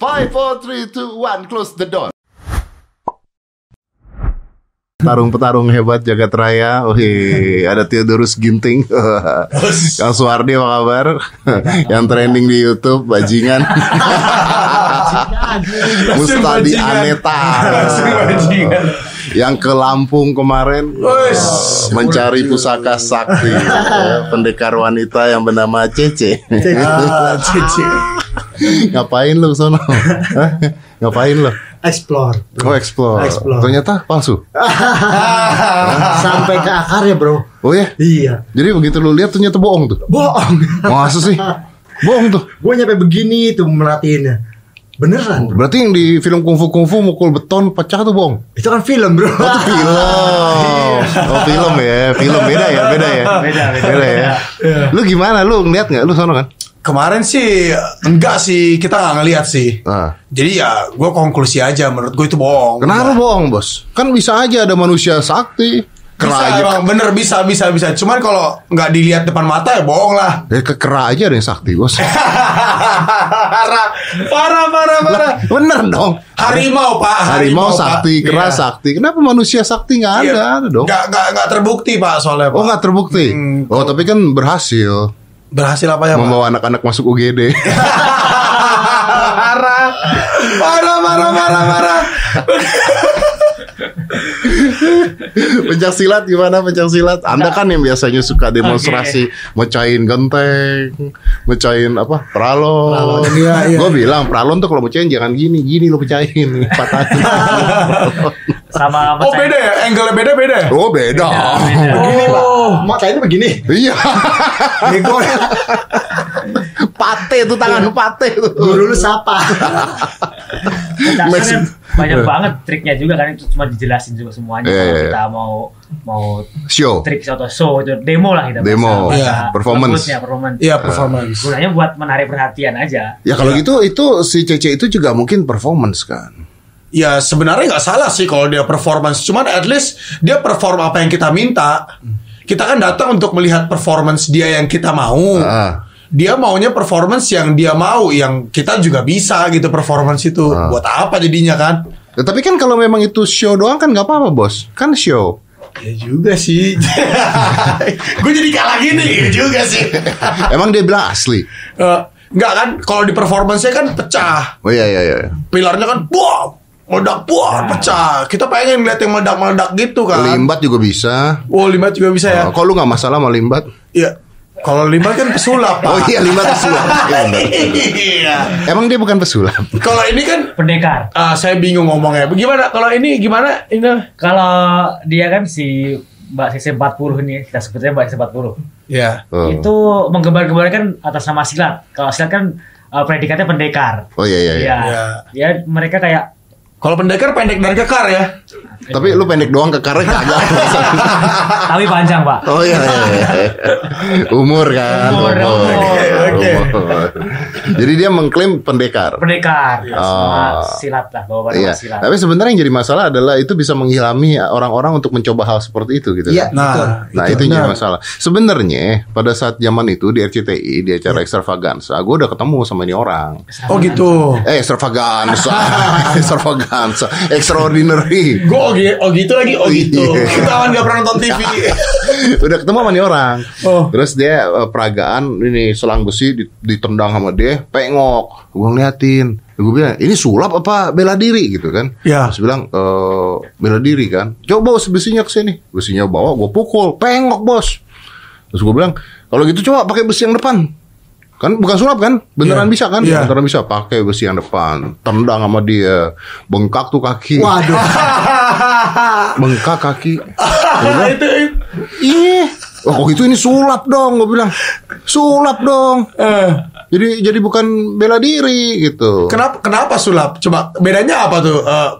Five, four, three, two, one, close the door. Tarung-petarung hebat jagat raya. Wih, ada Theodorus Ginting. Kang Suwardi apa kabar? Yang trending di YouTube bajingan. Mustadi Aneta. Yang ke Lampung kemarin mencari pusaka sakti pendekar wanita yang bernama Cece. Ah, Cici. Ngapain lu sono? Ngapain lu? explore Oh explore. Explore. Ternyata palsu. sampai ke akarnya bro Oh ya. iya Jadi begitu lu lihat ternyata bohong tuh. bohong Masa sih? Bohong tuh. gue nyampe begini tuh merhatiinnya beneran bro Berarti yang di film kungfu kungfu mukul beton pecah tuh bohong. itu kan film bro Oh itu film. Oh film ya, film beda ya, beda ya. Beda, beda. Beda ya. Lu gimana? Lu ngeliat nggak? Lu sono kan? Kemarin sih enggak sih kita nggak ngeliat sih. Ah. Jadi ya gue konklusi aja menurut gue itu bohong. Kenapa bohong bos? Kan bisa aja ada manusia sakti. Bisa Kera aja. emang bener bisa bisa bisa. Cuman kalau nggak dilihat depan mata ya bohong lah. Ya, ke kera aja ada yang sakti bos. parah parah parah parah. Bener dong. Harimau pak. Harimau Pak. sakti, kera Iya. sakti. Kenapa manusia sakti nggak Iya. ada? Ada dong. Nggak nggak terbukti pak soalnya pak. Oh nggak terbukti. Hmm, oh tapi kan berhasil Berhasil apa ya pak? membawa anak-anak masuk UGD. parah parah parah parah parah. pencak silat gimana pencak silat? Anda kan yang biasanya suka demonstrasi mecahin genteng, mecahin apa? Pralon. Pralon, iya, iya. Gue bilang pralon tuh kalau mecahin jangan gini, gini lo pecahin, patahin. Sama Oh pecahin- beda ya, angle beda beda. ya? oh beda. beda. begini pak Oh. matanya begini Iya. bego pate tuh tangan pate tuh. guru lu siapa Dasarnya banyak banget triknya juga kan itu cuma dijelasin juga semuanya Iya, kalau iya, kita mau mau Show. trik atau show itu demo lah kita Demo. bahasa- Iya, bahasa performance. lembutnya, performance Iya performance. gunanya buat menarik perhatian aja Ya kalau gitu itu si Cece itu juga mungkin performance kan. Ya sebenarnya nggak salah sih kalau dia performance. Cuman at least dia perform apa yang kita minta. Kita kan datang untuk melihat performance dia yang kita mau. Ah. Dia maunya performance yang dia mau, yang kita juga bisa gitu performance itu. Ah. Buat apa jadinya kan? Ya, tapi kan kalau memang itu show doang kan nggak apa-apa bos. Kan show. Ya juga sih. Gue jadi kalah gini ya juga sih. Emang dia bilang asli. Eh, Nggak kan? Kalau di performance-nya kan pecah. Oh iya iya iya. Pilarnya kan buah, meledak buah, pecah. Kita pengen lihat yang meledak-meledak gitu kan. Limbat juga bisa. Oh, limbat juga bisa ya. Oh, Kok lu nggak masalah sama limbat? Iya. Kalau limbat kan pesulap, Pak. Oh iya limbat pesulap. Iya. Iya. Emang dia bukan pesulap. Kalau ini kan pendekar ah, saya bingung ngomongnya. Bagaimana kalau ini gimana? Ini kalau dia kan si Mbak CC 40 ini kita sebutnya Mbak CC 40 ya. Oh. itu menggembar-gembarkan atas nama silat kalau silat kan uh, predikatnya pendekar Oh iya iya. iya. Iya. Iya. ya mereka kayak Kalau pendekar pendek dan kekar ya. Tapi lu pendek doang ke karena kagak. tapi panjang pak Oh iya, iya, iya. Umur kan. Umur, umur. Oke. Umur. Jadi dia mengklaim pendekar. pendekar Oh. sama silat lah bawa Iya. silat Tapi sebenarnya yang jadi masalah adalah itu bisa menghilami orang-orang untuk mencoba hal seperti itu gitu. Iya. kan. Nah, Nah itu, yang jadi masalah. Sebenarnya pada saat zaman itu di RCTI di acara extravaganza, gue udah ketemu sama ini orang. Oh gitu. Eh extravaganza, extravaganza, extraordinary. Gue oh, oh gitu lagi, oh gitu. Iya. Kita kan gak pernah nonton TV. udah ketemu sama ini orang. Oh. Terus dia eh, peragaan ini selang besi di- ditendang sama dia, pengok. Gue ngeliatin. Gue bilang, ini sulap apa bela diri gitu kan? Ya. Terus bilang, eh bela diri kan? Coba bawa besinya ke sini. Besinya bawa, gue pukul, pengok bos. Terus gue bilang, kalau gitu coba pakai besi yang depan. Kan bukan sulap kan? Beneran Iya. bisa kan? Iya. Beneran bisa pakai besi yang depan. Tendang sama dia. Bengkak tuh kaki. waduh Bengkak kaki. itu, itu. Iya. Oh kok itu ini sulap dong, gue bilang. Sulap dong. Eh, Jadi jadi bukan bela diri gitu. kenapa kenapa sulap? Coba bedanya apa tuh? Eh,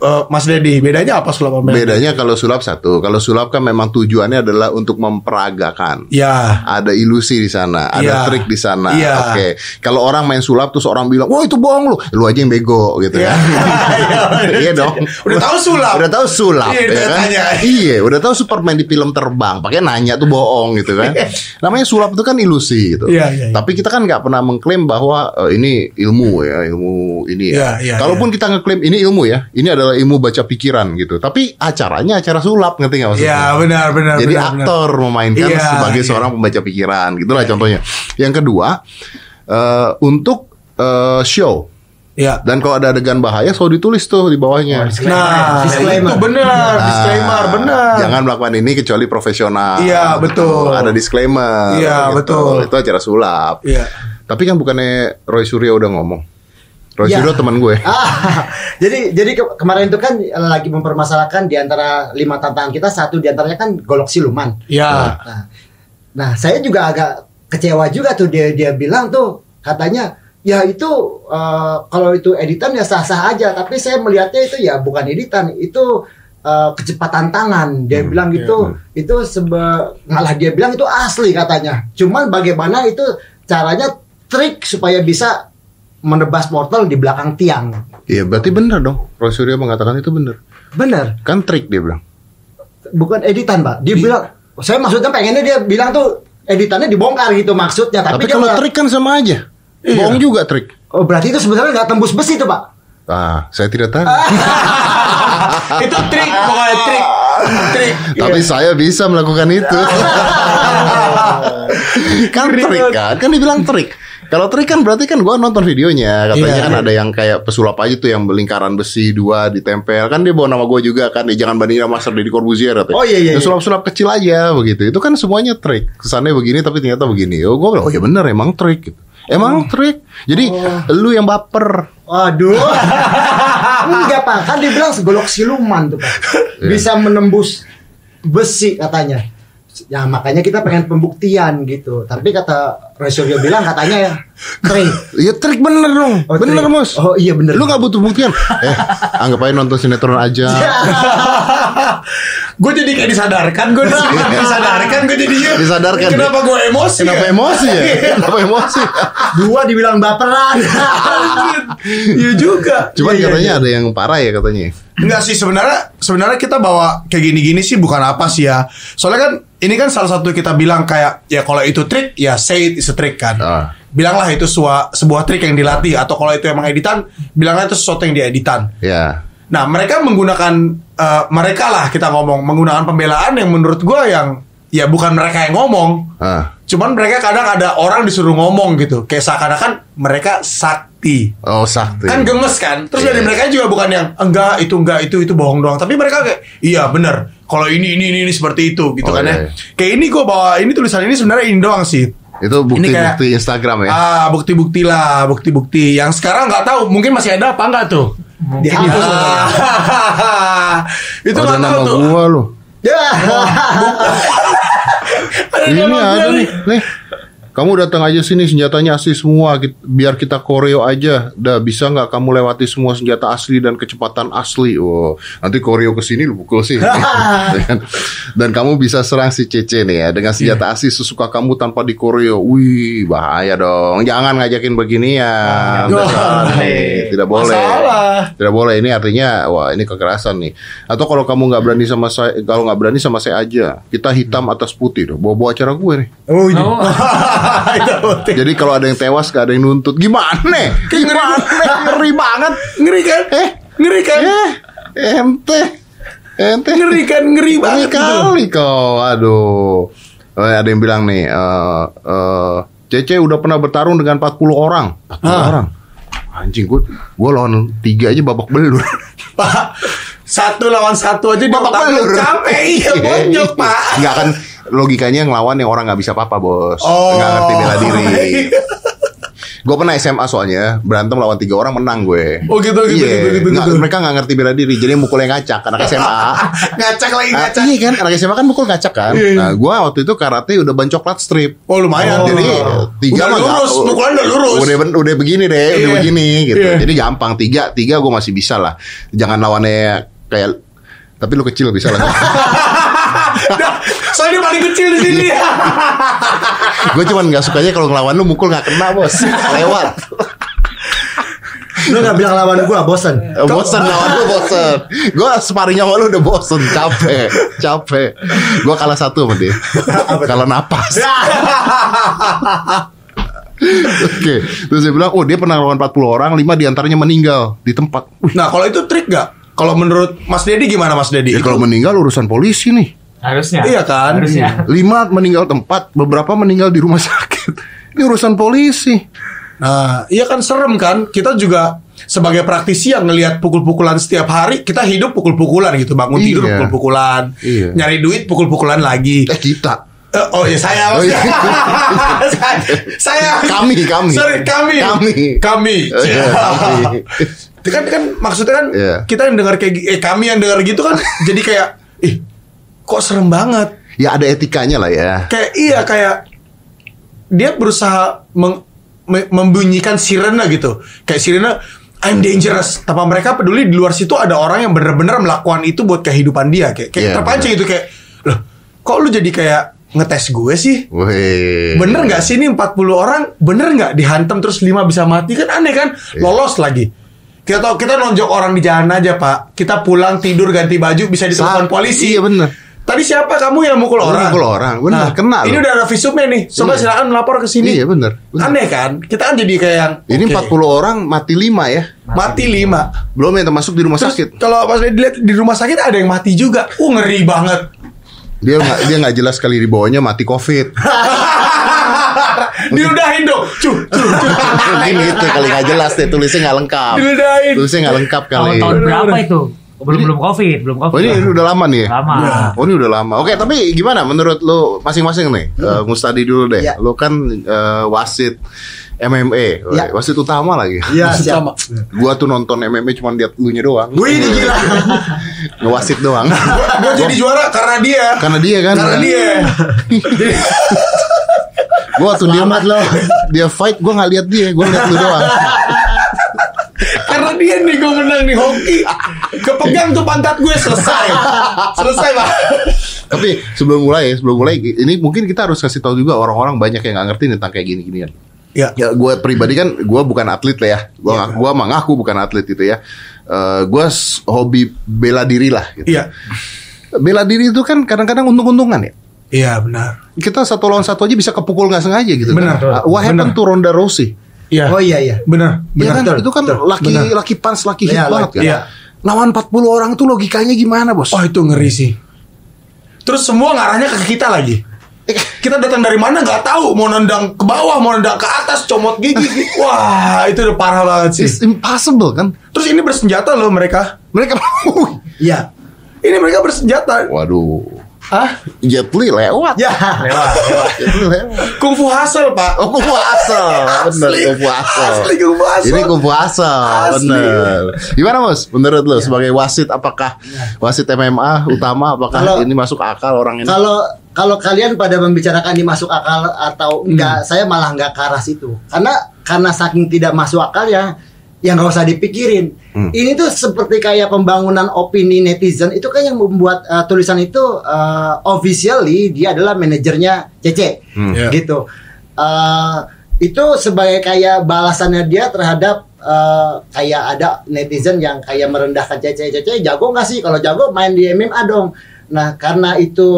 eh, Mas Dedi? Bedanya apa sulap sama? Bedanya kalau sulap satu, kalau sulap kan memang tujuannya adalah untuk memperagakan. Ya. Ada ilusi di sana, ada Iya. trik di sana. Iya. Oke. Kalau orang main sulap terus orang bilang, "Wah, itu bohong lu." Lu aja yang bego gitu Iya. ya. Iya dong. Udah tahu sulap. Udah tahu sulap Iya, ya kan? Iya, udah tahu Superman di film terbang, pakai nanya tuh bohong gitu kan. Namanya sulap itu kan ilusi gitu. Iya, iya, iya. Tapi kita kan nggak pernah mengklaim bahwa eh, ini ilmu ya, ilmu ini ya. Iya, iya, Kalaupun kita ngeklaim ini ilmu ya, ini adalah ilmu baca pikiran gitu. Tapi acaranya acara sulap ngerti nggak maksudnya? Iya, benar benar Jadi benar, benar. aktor memainkan Iya, sebagai iya. seorang pembaca pikiran, gitulah contohnya. Yang kedua, eh, untuk eh, show Iya. dan kalau ada adegan bahaya selalu ditulis tuh di bawahnya. Nah, Disclaimer. itu benar, Nah, disclaimer, benar. Jangan melakukan ini kecuali profesional. Iya, betul. Ada disclaimer. Iya, betul. Itu acara sulap. Iya. Tapi kan bukannya Roy Suryo udah ngomong. Roy Iya. Suryo teman gue. Ah, jadi jadi ke- kemarin itu kan lagi mempermasalahkan di antara lima tantangan kita satu di antaranya kan golok siluman. Iya. Nah, nah, saya juga agak kecewa juga tuh dia dia bilang tuh katanya ya itu eh, kalau itu editan ya sah-sah aja tapi saya melihatnya itu ya bukan editan itu eh, kecepatan tangan dia bilang gitu itu sebe malah dia bilang itu asli katanya cuman bagaimana itu caranya trik supaya bisa menebas portal di belakang tiang Iya, berarti benar dong. Roy Suryo mengatakan itu benar. bener Kan trik dia bilang. bukan editan pak dia bilang saya maksudnya pengennya dia bilang tuh editannya dibongkar gitu maksudnya tapi, Tapi, dia kalau malah- trik kan sama aja. Iya. Bohong juga trik. Oh berarti itu sebenarnya nggak tembus besi tuh pak? Ah, saya tidak tahu. itu trik, pokoknya trik. Trik. Tapi saya bisa melakukan itu. kan trik kan, kan dibilang trik. Kalau trik kan berarti kan gua nonton videonya Katanya Iya. kan ada yang kayak pesulap aja tuh Yang lingkaran besi dua ditempel Kan dia bawa nama gua juga kan dia Jangan bandingin sama Master Deddy Corbuzier katanya. Oh, iya, iya, iya. Sulap-sulap kecil aja begitu Itu kan semuanya trik Kesannya begini tapi ternyata begini Oh gua bilang oh ya bener emang trik gitu. Emang trik Jadi lu yang baper Waduh. Enggak pak, kan dia bilang segolok siluman tuh pak. Iya. Bisa menembus besi katanya. Ya makanya kita pengen pembuktian gitu. Tapi kata Resuryo bilang katanya ya trik. Iya trik bener dong Oh, Bener trik. mus Oh, iya, bener. Lu gak butuh buktian Eh anggap aja nonton sinetron aja gue jadi kayak disadarkan, gue disadarkan, gue jadi Disadarkan. Kenapa gue emosi? Kenapa ya? emosi ya? Kenapa emosi? Dua dibilang baperan. Iya juga. Cuman Iya, iya, katanya ada yang parah ya katanya. Enggak sih sebenarnya sebenarnya kita bawa kayak gini-gini sih bukan apa sih ya. Soalnya kan ini kan salah satu kita bilang kayak ya kalau itu trik ya say it is a trick kan. Ah. Bilanglah itu sebuah sebuah trik yang dilatih atau kalau itu emang editan bilanglah itu sesuatu yang dieditan. Ya. Nah, mereka menggunakan eh, mereka lah kita ngomong menggunakan pembelaan yang menurut gua yang ya bukan mereka yang ngomong. Ah. Cuman mereka kadang ada orang disuruh ngomong gitu. Kayak seakan-akan mereka sakti. Oh sakti. Kan gemes kan? Terus Iya. dari mereka juga bukan yang enggak itu enggak itu itu bohong doang. Tapi mereka kayak iya bener. Kalau ini ini ini, ini seperti itu gitu Oh, kan iya, ya. iya. Kayak ini gua bawa ini tulisan ini sebenarnya ini doang sih. Itu bukti-bukti Instagram ya. Ah, bukti-bukti lah, bukti-bukti. Yang sekarang nggak tahu, mungkin masih ada apa enggak tuh? Dihapus. Ah, itu ada nama tuh. gua loh. Ya. Ada Ini ada nih. nih. Kamu datang aja sini senjatanya asli semua biar kita koreo aja. Dah bisa nggak kamu lewati semua senjata asli dan kecepatan asli. Oh, nanti koreo ke sini lu pukul sih. dan kamu bisa serang si Cece nih ya dengan senjata asli sesuka kamu tanpa di koreo. Wih, bahaya dong. Jangan ngajakin beginian. Nih. Tidak boleh. Masalah. Tidak boleh. Ini artinya wah ini kekerasan nih. Atau kalau kamu nggak berani sama saya, kalau nggak berani sama saya aja, kita hitam atas putih. Bawa bawa acara gue nih. Oh, ini. Oh. Jadi kalau ada yang tewas gak ada yang nuntut. Gimana? Gimana? Ngeri banget. Ngeri kan? Eh? Ngeri kan? Eh? Ente. Ente. Ngeri kan? Ngeri banget kali kau. Aduh. Oh, Ada yang bilang nih eh eh, Cece udah pernah bertarung dengan 40 orang. 40 Ah. orang. Anjing gue Gue lawan tiga aja babak belur. Pak, satu lawan satu aja Babak belur. Capek. Iya bonyok pak. Enggak kan Logikanya ngelawan yang orang gak bisa apa-apa bos Oh. Nggak ngerti bela diri Gue pernah SMA soalnya berantem lawan tiga orang menang gue. Oh gitu gitu Iya, gitu gitu. nggak- gitu. mereka nggak ngerti bela diri, jadi mukulnya ngacak anak SMA. ngacak lagi Ah, ngacak. iya kan, anak SMA kan mukul ngacak kan. Iya, iya. Nah, gue waktu itu karate udah ban coklat strip. Oh lumayan. jadi tiga udah mah nggak- lurus, pukulan udah lurus. Udah udah begini deh, udah Iya. begini gitu. Iya. Jadi gampang tiga tiga gue masih bisa lah. Jangan lawannya kayak tapi lu kecil bisa lah. Soalnya dia paling kecil di sini. gue cuman nggak sukanya kalau ngelawan lu mukul nggak kena bos, lewat. Lu gak bilang lawan gua bosen. Eh, Bosen lawan lu bosen. Gue sparring sama lu udah bosen, capek, capek. Gue kalah satu sama dia. Kalah napas. Oke, terus dia bilang, oh dia pernah lawan 40 orang, 5 di antaranya meninggal di tempat. Nah kalau itu trik gak? Kalau menurut Mas Dedi gimana Mas Dedi? ya kalau meninggal urusan polisi nih. Harusnya. Iya kan? Harusnya. Lima meninggal tempat, beberapa meninggal di rumah sakit. Ini urusan polisi. Nah, iya kan serem kan? Kita juga sebagai praktisi yang ngelihat pukul-pukulan setiap hari, kita hidup pukul-pukulan gitu, bangun tidur Iya. pukul-pukulan, Iya. nyari duit pukul-pukulan lagi. Eh kita. Eh, oh ya saya Oh, iya. saya, saya Kami, kami. sorry kami Kami. kami Oh, iya, kami. itu kan kan maksudnya kan Iya. kita yang dengar kayak eh kami yang dengar gitu kan jadi kayak ih kok serem banget. Ya ada etikanya lah ya. kayak iya kayak dia berusaha meng- me- membunyikan sirena gitu. Kayak sirena I'm dangerous. Tanpa mereka peduli di luar situ ada orang yang bener-bener melakukan itu buat kehidupan dia. Kayak, kayak Iya, terpancing gitu kayak loh kok lu jadi kayak ngetes gue sih? Wih. Bener nggak sih ini 40 orang? Bener nggak dihantam terus 5 bisa mati? Kan aneh kan? Lolos lagi. Kita tahu kita nonjok orang di jalan aja pak. Kita pulang tidur ganti baju bisa ditelepon polisi. Iya bener. Tadi siapa kamu yang mukul orang mukul orang, bener, Nah, kena ini lu. udah ada visumnya nih coba Iya. silakan lapor ke sini Iya bener. bener. aneh kan kita kan jadi kayak yang Ini oke, 40 orang mati 5 ya. mati 5 Belum yang termasuk di rumah Terus sakit. kalau pas dilihat di rumah sakit ada yang mati juga uh ngeri banget Dia nggak dia nggak jelas kali di bawahnya mati covid. diudahin dong cuh cuh cuh Mungkin itu kali nggak jelas deh tulisnya nggak lengkap. diudahin Tulisnya nggak lengkap kali. Tahun-tahun berapa itu? Belum belum covid, belum covid. Oh ini, ini udah lama nih ya? Lama. Oh ini udah lama. Oke tapi gimana menurut lu masing-masing nih? Eh, Mustadi dulu deh. Ya. Lu kan eh, wasit MMA, Ya. wasit utama lagi. Iya. Sama. Gua tuh nonton MMA cuma lihat lu nya doang. Wih, ini gila. Ngewasit doang. gue jadi juara karena dia Karena dia kan. karena dia Gua waktu dia lo. dia fight gua nggak lihat dia, gua lihat lu doang. Karena dia nih gue menang nih hoki kepegang tuh pantat gue selesai selesai pak Tapi sebelum mulai, sebelum mulai ini mungkin kita harus kasih tahu juga orang-orang banyak yang nggak ngerti tentang kayak gini-ginian. ya Ya, gue pribadi kan, gue bukan atlet lah ya. Gue Iya. gua mengaku bukan atlet gitu ya. Eh gue hobi bela diri lah. Gitu. iya Bela diri itu kan kadang-kadang untung-untungan ya. iya benar Kita satu lawan satu aja bisa kepukul nggak sengaja gitu. Benar. Kan? Uh, What happened Benar. to Ronda Rousey? Iya. Oh iya iya. benar Iya benar. kan, betul, itu kan betul, laki laki punch, laki hit Iya, banget kan. iya. Lawan 40 orang tuh logikanya gimana bos? oh itu ngeri sih. Terus semua ngarahnya ke kita lagi. Kita datang dari mana nggak tahu. Mau nendang ke bawah mau nendang ke atas comot gigi. Wah itu udah parah banget sih. It's impossible kan? terus ini bersenjata loh mereka. Mereka, Iya. ini mereka bersenjata. Waduh, ah Jet Li lewat. Ya. Lewat, lewat. Jet Li lewat. kungfu hasil pak Oh, kumpul asal, bener Asli. kumpul asal. Asli kungfu hasil Ini kumpul asal, Asli. bener. Gimana Bos? Menurut lo sebagai wasit apakah wasit MMA utama apakah Kalau- ini masuk akal orang ini? Kalau kalau kalian pada membicarakan ini masuk akal atau enggak, saya malah enggak ke arah situ. Karena karena saking tidak masuk akal ya, yang nggak usah dipikirin. Hmm. Ini tuh seperti kayak pembangunan opini netizen itu kan yang membuat uh, tulisan itu uh, officially dia adalah manajernya Cece, Hmm. Iya. gitu. Uh, itu sebagai kayak balasannya dia terhadap uh, kayak ada netizen yang kayak merendahkan Cece, Cece jago nggak sih? Kalau jago main di MMA dong. Nah karena itu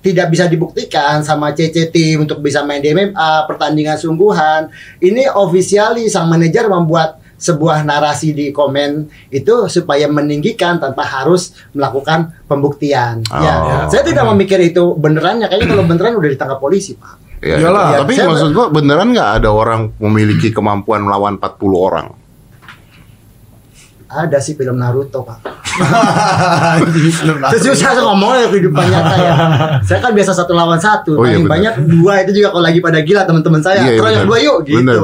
tidak bisa dibuktikan sama CC tim untuk bisa main di MMA pertandingan sungguhan ini officially sang manajer membuat sebuah narasi di komen itu supaya meninggikan tanpa harus melakukan pembuktian. Ya, Oh. saya tidak memikir itu benerannya. Kayaknya kalau beneran udah ditangkap polisi, Pak. Ya, Iyalah. Tapi Saya- maksud gua beneran nggak ada orang memiliki kemampuan melawan 40 orang? Ada sih film Naruto, Pak. Terus juga saya ngomong ya kehidupan nyata ya. Saya kan biasa satu lawan satu. Oh, iya, Paling banyak dua itu juga kalau lagi pada gila teman-teman saya. Iya, iya, benar. dua yuk gitu. Benar.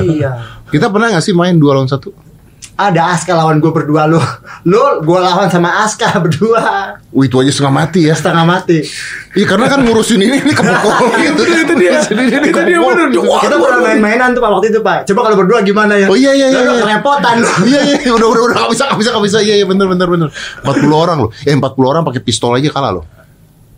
Iya. Kita pernah nggak sih main dua lawan satu? Ada Aska lawan gue berdua lo. Lo gue lawan sama Aska berdua. Wih, itu aja setengah mati ya. Setengah mati. Iya karena kan ngurusin ini ini kepukul gitu. Itu dia. Itu dia bener. Wah, Kita pernah main-mainan tuh Pak waktu itu Pak. Coba kalau berdua gimana ya? Oh iya iya iya. Iya. kerepotan. Iya iya udah udah udah nggak bisa nggak bisa nggak bisa iya iya bener bener bener 40 orang loh eh 40 orang pakai pistol aja kalah loh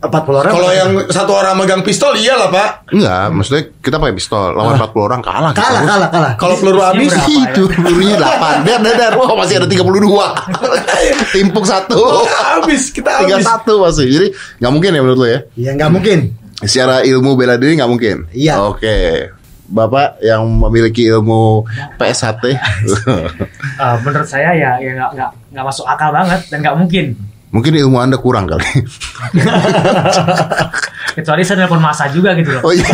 40 orang. Kalau yang satu orang megang pistol iyalah pak. enggak maksudnya kita pakai pistol lawan 40 orang kalah kalah bos. kalah kalah. Kalau peluru habis, ya? itu pelurunya 8 dar dar dar wah masih ada 32 timpuk satu habis kita habis. 31 masih jadi nggak mungkin ya menurut lo ya Iya nggak mungkin. secara ilmu bela diri nggak mungkin Iya. oke Bapak yang memiliki ilmu PSHT Eh, menurut saya ya ya nggak nggak nggak masuk akal banget dan nggak mungkin. Mungkin ilmu anda kurang kali Kecuali saya telepon masa juga gitu loh. oh iya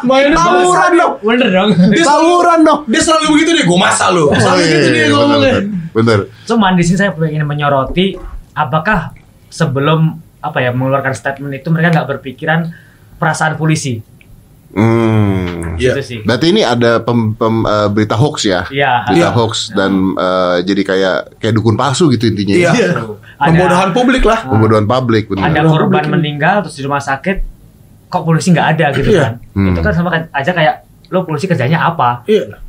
Mainnya tawuran dong Bener dong. Dia tawuran dong Dia selalu begitu deh. Gue masa lu. Oh, Selalu iya, gitu iya, dia bener, ngomongnya. bener Cuman di sini saya ingin menyoroti apakah sebelum apa ya mengeluarkan statement itu mereka nggak berpikiran perasaan polisi. Hmm. Iya. Itu sih. Berarti ini ada pem, pem- eh, berita hoax ya? Iya. Berita Iya. hoax dan eh, jadi kayak kayak dukun palsu gitu intinya. Iya. Ada- Pembodohan publik lah. Pembodohan publik benar. Ada korban meninggal terus di rumah sakit kok polisi nggak ada gitu Iya. kan. Hmm. Itu kan sama kan- aja kayak lo polisi kerjanya apa? Iya.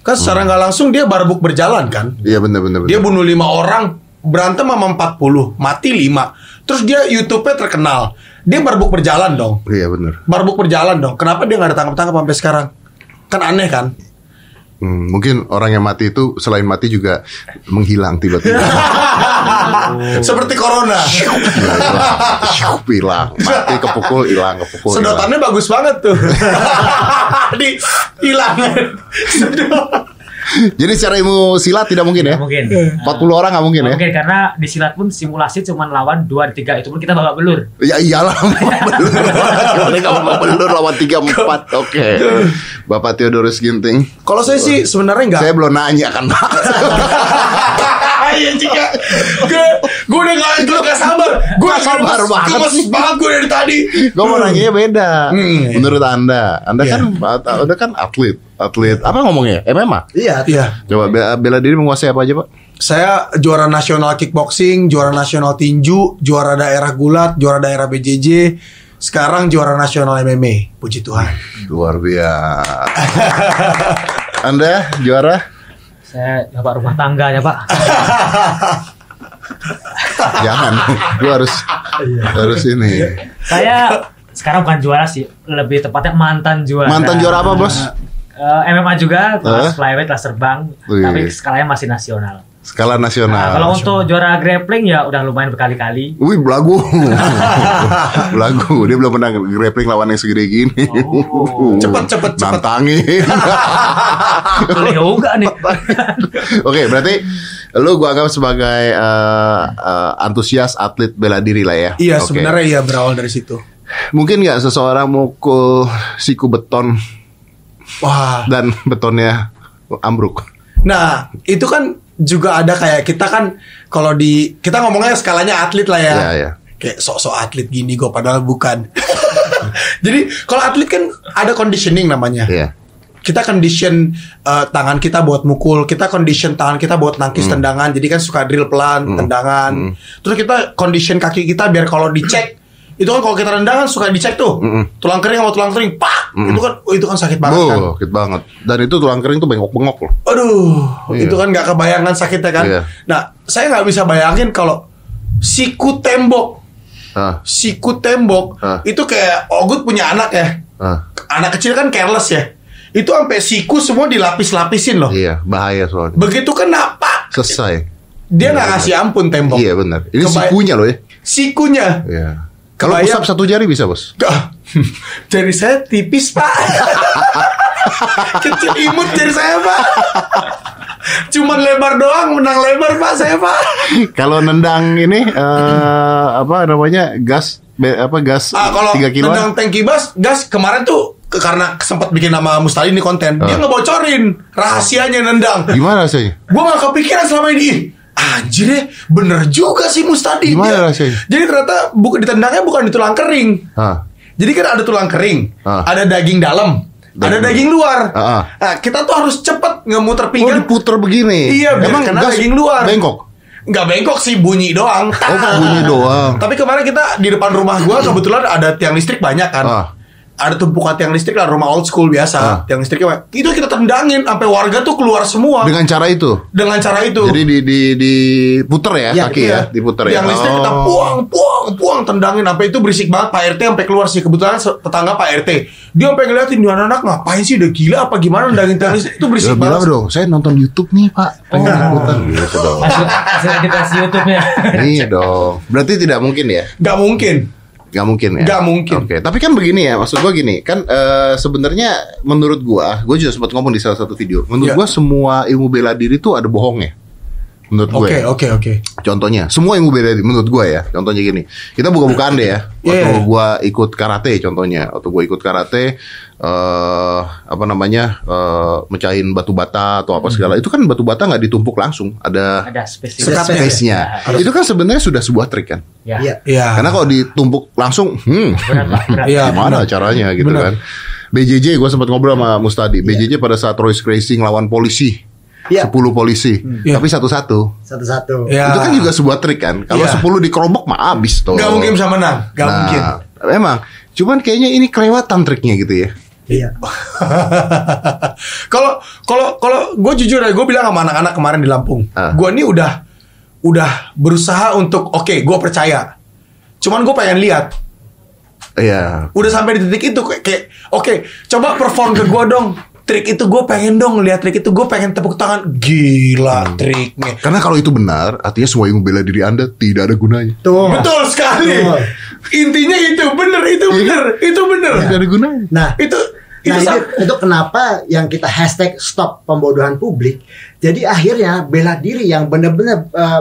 Kan secara nggak langsung dia barbuk berjalan kan. Iya benar benar benar. Dia bunuh lima orang, berantem sama 40, mati lima. Terus dia YouTube-nya terkenal. Dia barbuk berjalan dong. Iya benar. Barbuk berjalan dong. Kenapa dia nggak ada tangkap-tangkap sampai sekarang? Kan aneh kan? Hmm, mungkin orang yang mati itu selain mati juga menghilang tiba-tiba. Seperti corona. Hilang. Mati kepukul hilang, kepukul. Sedotannya bagus banget tuh. Di hilang. Sedot. Jadi secara ilmu silat tidak mungkin ya? Mungkin. 40 orang nggak mungkin ya? mungkin karena di silat pun simulasi cuma lawan dua tiga itu pun kita babak belur. Ya iyalah babak belur. Babak belur lawan 3 4. Oke. Bapak Theodorus Ginting. Kalau saya sih sebenarnya nggak. Saya belum nanya kan Pak. Iya jika gue gue udah gak gue gak sabar gue Nggak sabar banget gemes sih. banget gue dari tadi Gue mau nanya beda. Hmm. Menurut Anda, Anda Iya. kan Anda kan atlet, atlet apa ngomongnya? MMA. Iya. iya Coba be- bela diri menguasai apa aja, Pak? saya juara nasional kickboxing juara nasional tinju juara daerah gulat juara daerah BJJ sekarang juara nasional MMA puji Tuhan Luar biasa. Anda juara? Saya bapak rumah tangga ya pak. Jangan. Gue harus harus ini. Saya sekarang bukan juara sih, lebih tepatnya mantan juara. Mantan juara apa, Bos? Eh, MMA juga, kelas Eh? flyweight, kelas terbang, Wih. tapi skalanya masih nasional. Skala Nah, nasional. kalau untuk juara grappling ya udah lumayan berkali-kali. Wih, belagu. belagu. Dia belum pernah grappling lawan yang segede gini. Oh. Cepet, cepet, cepet. Nantangin. Boleh juga nih. Oke, berarti lu gua anggap sebagai eh, eh, antusias atlet bela diri lah ya. iya Oke. sebenarnya iya berawal dari situ Mungkin nggak seseorang mukul siku beton wah dan betonnya ambruk. nah itu kan juga ada kayak kita kan kalau di kita ngomongnya skalanya atlet lah ya Iya, iya. kayak sok-sok atlet gini gue padahal bukan jadi kalau atlet kan ada conditioning namanya Iya. kita condition uh, tangan kita buat mukul, kita condition tangan kita buat nangkis Hmm. tendangan. Jadi kan suka drill pelan, tendangan. Terus kita condition kaki kita biar kalau dicek itu kan kalau kita tendangan suka dicek tuh. Mm-mm. Tulang kering sama tulang kering, pak. Itu kan oh, itu kan sakit banget kan. Oh, sakit banget. Dan itu tulang kering tuh bengok-bengok loh. Aduh, Iya. itu kan nggak kebayangan sakitnya kan. Iya. Nah, saya nggak bisa bayangin kalau siku tembok, Ah, siku tembok Ah. itu kayak Ogut punya anak ya. ah. Anak kecil kan careless ya. Itu sampai siku semua dilapis-lapisin loh. Iya, bahaya soalnya. Begitu kena pak, Selesai. dia nggak ngasih ampun tembok. Iya benar. Ini Kebay- sikunya loh ya. Sikunya. Iya. Kalau pusap satu jari bisa, Bos. Jari saya tipis pak. Kecil imut jari saya pak. Cuman lebar doang, menang lebar pak saya pak. Kalau nendang ini eh apa namanya? Gas be- apa gas Ah kalau 3 kilo. tendang tanki bas, gas kemarin tuh karena sempat bikin nama Mustali ini konten, dia Ah. ngebocorin rahasianya nendang. Gimana rasanya? Gue gak kepikiran selama ini. Anjir ya, bener juga sih Mustadi. Gimana Dia- rasanya? Jadi ternyata bukan ditendangnya bukan di tulang kering. Hah. Jadi kan ada tulang kering, Ah. ada daging dalam, ada Daging. daging luar. Ah, ah. Nah, kita tuh harus cepet Oh ngemuter pinggang. diputer begini. Iya, Emang gas daging luar. Bengkok. Nggak bengkok sih, bunyi doang. Oh bunyi doang. Tapi kemarin kita di depan rumah gua kebetulan ada tiang listrik banyak kan. Ah. Ada tumpukan tiang listrik lah rumah old school biasa. Ah. Tiang listriknya itu kita tendangin sampai warga tuh keluar semua dengan, Dengan cara itu. cara itu. Jadi di di diputer ya, Ya, kaki ya, diputer ya. Tiang listrik kita Oh. puang, puang, puang tendangin sampai itu berisik banget Pak RT sampai keluar sih kebetulan tetangga Pak RT. Dia sampai ngeliatin "Ini anak-anak ngapain sih udah gila apa gimana nendangin tiang listrik itu Ya, berisik bilang banget. dong, saya nonton YouTube nih Pak, pengen ikutan gitu dong. Hasil, hasil editasi YouTube-nya. iya dong. Berarti tidak mungkin ya? Gak mungkin. Gak mungkin ya? Nggak mungkin. Oke, tapi kan begini ya, maksud gua gini, kan eh, sebenarnya menurut gua, gua juga sempat ngomong di salah satu video. Menurut Ya. gua semua ilmu bela diri tuh ada bohongnya. Menurut gue. Oke, oke, oke. Contohnya, semua ilmu bela diri menurut gue ya. Contohnya gini, kita buka-bukaan deh ya. Waktu Yeah. gua ikut karate contohnya, waktu gua ikut karate eh apa namanya? eh mecahin batu bata atau apa segala. Itu kan batu bata nggak ditumpuk langsung, ada Ada space-nya. Ya. Itu kan sebenarnya sudah sebuah trik kan. Ya. Iya. Iya. Karena kalau ditumpuk langsung, hmm, Berat, Pak, berat. Iya. gimana benar. caranya gitu Benar. kan. BJJ gue sempat ngobrol sama Mustadi. BJJ pada saat Royce Racing lawan polisi. Iya. 10 polisi, Iya. tapi satu-satu. Satu-satu. Iya. Itu kan juga sebuah trik kan. Kalau Iya. 10 dikerobok mah habis tuh. Gak mungkin bisa menang. Gak nah, mungkin. Memang. Cuman kayaknya ini kelewatan triknya gitu ya. Iya. Kalau kalau kalau gue jujur ya, gue bilang sama anak-anak kemarin di Lampung, Ah. gue ini udah udah berusaha untuk oke, gue percaya. Cuman gue pengen lihat, Iya. udah sampai di titik itu kayak, kayak, oke, coba perform ke gue dong. Trik itu gue pengen dong lihat trik itu gue pengen tepuk tangan gila triknya Karena kalau itu benar, artinya semua ilmu bela diri Anda tidak ada gunanya. Tuh. betul sekali Betul. intinya itu bener itu bener itu bener Tidak ada gunanya. Nah, itu itu Nah, itu, itu kenapa yang kita hashtag stop pembodohan publik. Jadi akhirnya bela diri yang benar-benar eh,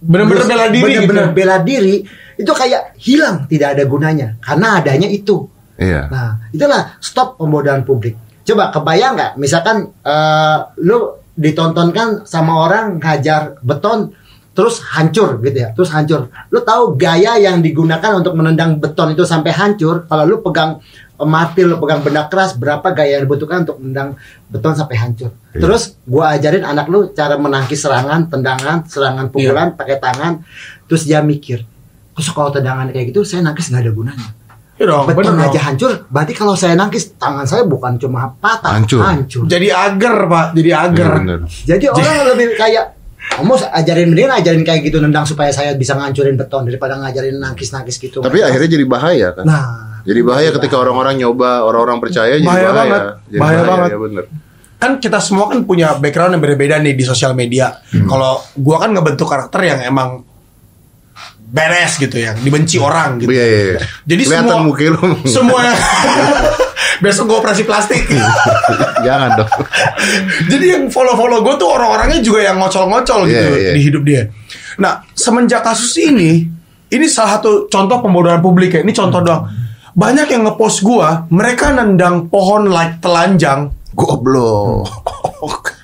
Bener-bener bela diri benar-benar gitu. bela diri itu kayak hilang tidak ada gunanya karena adanya itu. Iya. Nah, itulah stop pembodohan publik. Coba kebayang nggak, misalkan eh, lu ditontonkan sama orang ngajar beton terus hancur gitu ya, terus hancur. Lu tahu gaya yang digunakan untuk menendang beton itu sampai hancur? Kalau lu pegang eh, martil, lu pegang benda keras, berapa gaya yang dibutuhkan untuk menendang beton sampai hancur? Iya. Terus gua ajarin anak lu cara menangkis serangan, tendangan, serangan pukulan pakai tangan. Terus dia mikir, terus kalau tendangan kayak gitu saya nangkis nggak ada gunanya Iya dong, beton bener aja dong. hancur. Berarti kalau saya nangkis tangan saya bukan cuma patah, Hancur. Jadi agar pak, jadi agar. Iya, bener. Jadi orang lebih kayak kamu ajarin mendingan ajarin kayak gitu nendang supaya saya bisa ngancurin beton daripada ngajarin nangkis-nangkis gitu. Tapi akhirnya jadi bahaya kan. nah, Jadi bahaya ketika orang-orang nyoba, orang-orang percaya jadi Bahaya bahaya. banget. Jadi Bahaya banget. Ya bener. Kan kita semua kan punya background yang berbeda nih di sosial media. Hmm. Kalau gua kan ngebentuk karakter yang emang beres gitu ya, dibenci orang gitu. Iya, iya, iya. Jadi Kelihatan semua lu. semua besok gua operasi plastik. Jangan dong. Jadi yang follow-follow gue tuh orang-orangnya juga yang ngocol-ngocol gitu Iya, iya. di hidup dia. Nah, semenjak kasus ini, ini salah satu contoh pembodohan publik ya. Ini contoh doang. Banyak yang ngepost gua, mereka nendang pohon like telanjang. Goblok.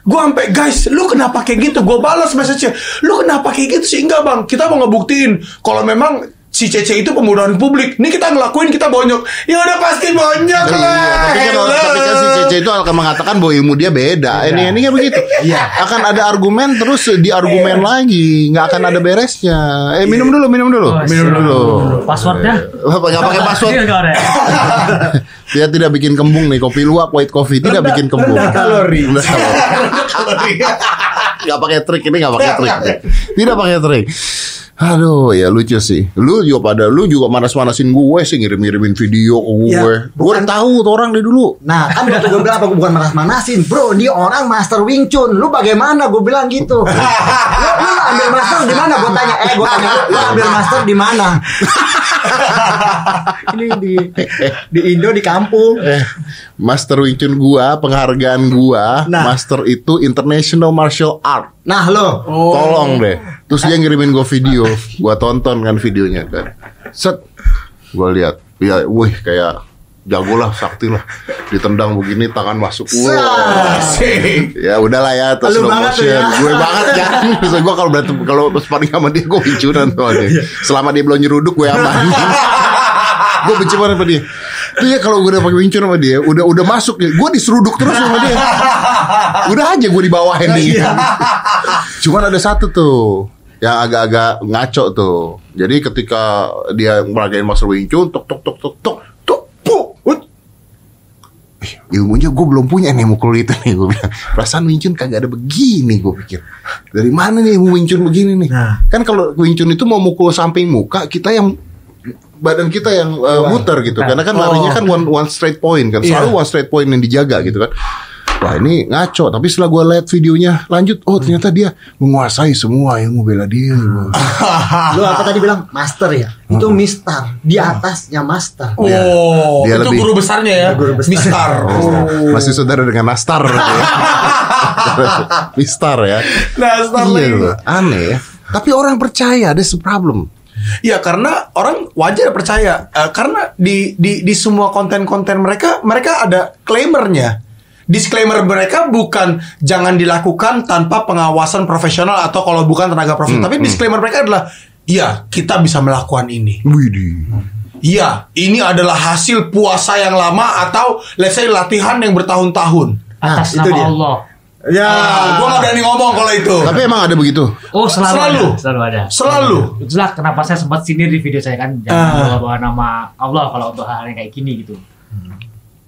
Gue sampai guys, lu kenapa kayak gitu? Gue balas message-nya. Lu kenapa kayak gitu sih? Enggak bang, kita mau ngebuktiin kalau memang si Cece itu pembodohan publik. Ini kita ngelakuin kita bonyok. Ya udah pasti bonyok Iya, lah. tapi kan, Hello. tapi kan si Cece itu akan mengatakan bahwa ilmu dia beda. Ini ini kan begitu. Iya. Akan ada argumen terus diargumen Iya. lagi, nggak akan ada beresnya. Eh minum dulu, minum dulu, Oh, minum siap. dulu. Passwordnya? Apa nggak pakai password? Iya. Dia tidak bikin kembung nih kopi luwak white coffee tidak bikin kembung. rendah kalori. Rendah kalori. Nggak pakai trik ini nggak pakai trik. Tidak pakai trik. Aduh ya lucu sih. Lu juga pada lu juga manas-manasin gue sih ngirim-ngirimin video ke gue. Ya, gue udah tahu tuh orang dari dulu. Nah kan waktu gue bilang apa gue bukan manas-manasin Bro ini orang master Wing Chun Lu bagaimana gue bilang gitu Lu, lu ambil master di mana gue tanya Eh gue tanya lu, lu ambil master di mana Ini di di Indo di kampung Eh, Master Wing Chun gua, penghargaan gua, Nah. Master itu International Martial Art. Nah lo Tolong deh. Terus dia ngirimin gua video, gua tonton kan videonya kan. Set, gua lihat, ya, wih kayak jago lah sakti lah. Ditendang begini tangan masuk. Wah. Ya udahlah ya terus Lu slow motion. ya. gue banget ya. Bisa gue kalau berantem kalau sparring sama dia gue pincuran soalnya selama dia belum nyeruduk gue aman. Gue benci banget sama dia. Itu ya kalau gue udah pakai wincur sama dia udah udah masuk ya gue diseruduk terus sama dia. Udah aja gue di bawah endingnya cuman ada satu tuh yang agak-agak ngaco tuh. Jadi ketika dia meragain master wing chun tok tok tok tok tok tok puk ut. Eh, ilmunya gue belum punya nih mukul itu nih gue bilang. Perasaan Wing Chun kagak ada begini gue pikir. Dari mana nih ilmu Wing Chun begini nih? Nah. kan kalau Wing Chun itu mau mukul samping muka kita yang badan kita yang uh, muter gitu. Karena kan larinya kan one one straight point kan. Selalu one straight point yang dijaga gitu kan Wah ini ngaco Tapi setelah gue lihat videonya Lanjut Oh ternyata dia Menguasai semua ilmu bela diri bos. Lu apa tadi bilang master ya? Itu mister. Di atasnya master. Oh, Dia itu lebih- guru besarnya ya. Guru besar. Mister. Oh. Masih saudara dengan Nastar ya. Mistar ya Nastar Iya loh Aneh ya Tapi orang percaya the problem Ya karena orang wajar percaya Eh, karena di di di semua konten-konten mereka mereka ada claimernya. Disclaimer mereka bukan jangan dilakukan tanpa pengawasan profesional atau kalau bukan tenaga profesional. Tapi disclaimer mereka adalah iya kita bisa melakukan ini. Widih Iya ini adalah hasil puasa yang lama atau let's say latihan yang bertahun-tahun. atas Nah, itu nama dia. Allah. Ya. Ah, gua gak berani ngomong kalau itu. Tapi emang ada begitu Oh selalu, Selalu. ada, selalu ada. Selalu. Itulah kenapa saya sempat sindir di video saya kan jangan Ah. bawa-bawa nama Allah kalau untuk hal yang kayak gini gitu.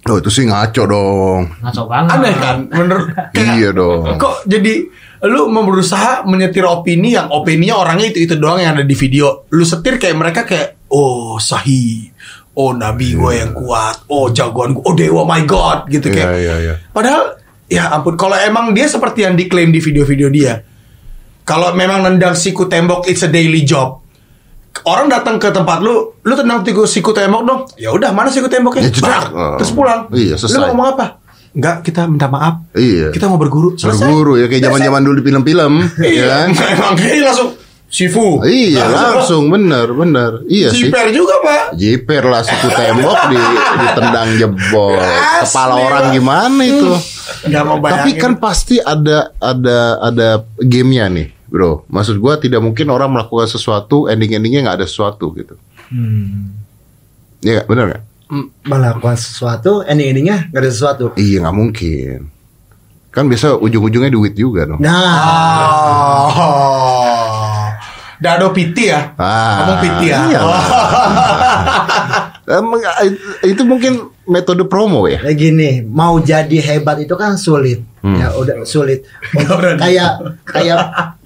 Oh itu sih ngaco dong Ngaco banget. Aneh kan? Menurut Iya dong Kok jadi lu mau berusaha menyetir opini yang opininya orangnya itu itu doang yang ada di video. Lu setir kayak mereka kayak oh sahih. Oh nabi gue yang kuat. Oh jagoan gue. Oh dewa my god gitu Iya kayak. iya iya Padahal ya ampun kalau emang dia seperti yang diklaim di video-video dia. Kalau memang nendang siku tembok it's a daily job. Orang datang ke tempat lu, lu tendang siku, siku tembok dong. Ya udah, mana siku temboknya? Ya. Brak. Oh. Terus pulang. Iya, selesai. Lu ngomong apa? Enggak, kita minta maaf. Iya Kita mau berguru. Selesai. Berguru ya Kayak zaman-zaman dulu di film-film Ya Iya, kan emang kayak langsung Sifu. Iya langsung bener bener Iya sih Jiper juga pak. Jiper lah siku tembok di, ditendang jebol Asli, Kepala orang gimana itu Gak mau bayangin. Tapi kan pasti ada ada ada gamenya nih, bro. Maksud gua tidak mungkin orang melakukan sesuatu ending-endingnya nggak ada sesuatu gitu. Iya nggak? benar nggak? Hmm, Melakukan sesuatu, ending-endingnya nggak ada sesuatu. Iya nggak mungkin. Kan biasa ujung-ujungnya duit juga dong. Nah, Oh. Dado piti ya. Ah, Ngomong piti ya. iya eh, itu mungkin metode promo ya. kayak gini, mau jadi hebat itu kan sulit. Hmm. Ya udah sulit. Untuk kayak kayak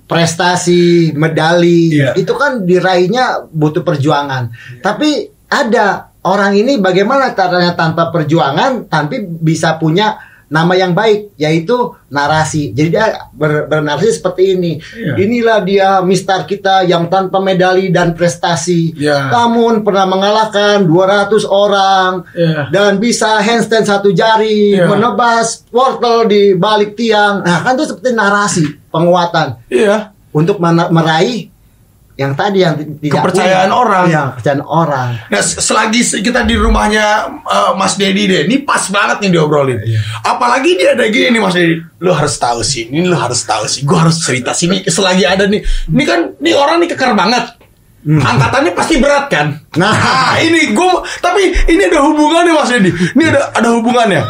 prestasi, medali, Iya. itu kan diraihnya butuh perjuangan. Tapi ada orang ini bagaimana caranya tanpa perjuangan, tapi bisa punya nama yang baik, yaitu narasi. Jadi dia ber- bernarasi seperti ini. Iya. Inilah dia Mister kita yang tanpa medali dan prestasi. Iya. Namun pernah mengalahkan 200 orang Iya. dan bisa handstand satu jari, Iya. menebas wortel di balik tiang. Nah, kan itu seperti narasi penguatan Iya. untuk mena- meraih yang tadi yang tidak Kepercayaan punya. orang. Iya, kepercayaan orang. Nah, selagi se- kita di rumahnya eh, Mas Dedi deh, ini pas banget nih diobrolin. Apalagi dia ada gini nih Mas Dedi, lu harus tahu sih, ini lu harus tahu sih, gua harus cerita sini. Selagi ada nih, ini kan, nih orang nih kekar banget. Angkatannya pasti berat kan? Nah. ini gua, tapi ini ada hubungannya Mas Dedi. Ini ada ada hubungannya.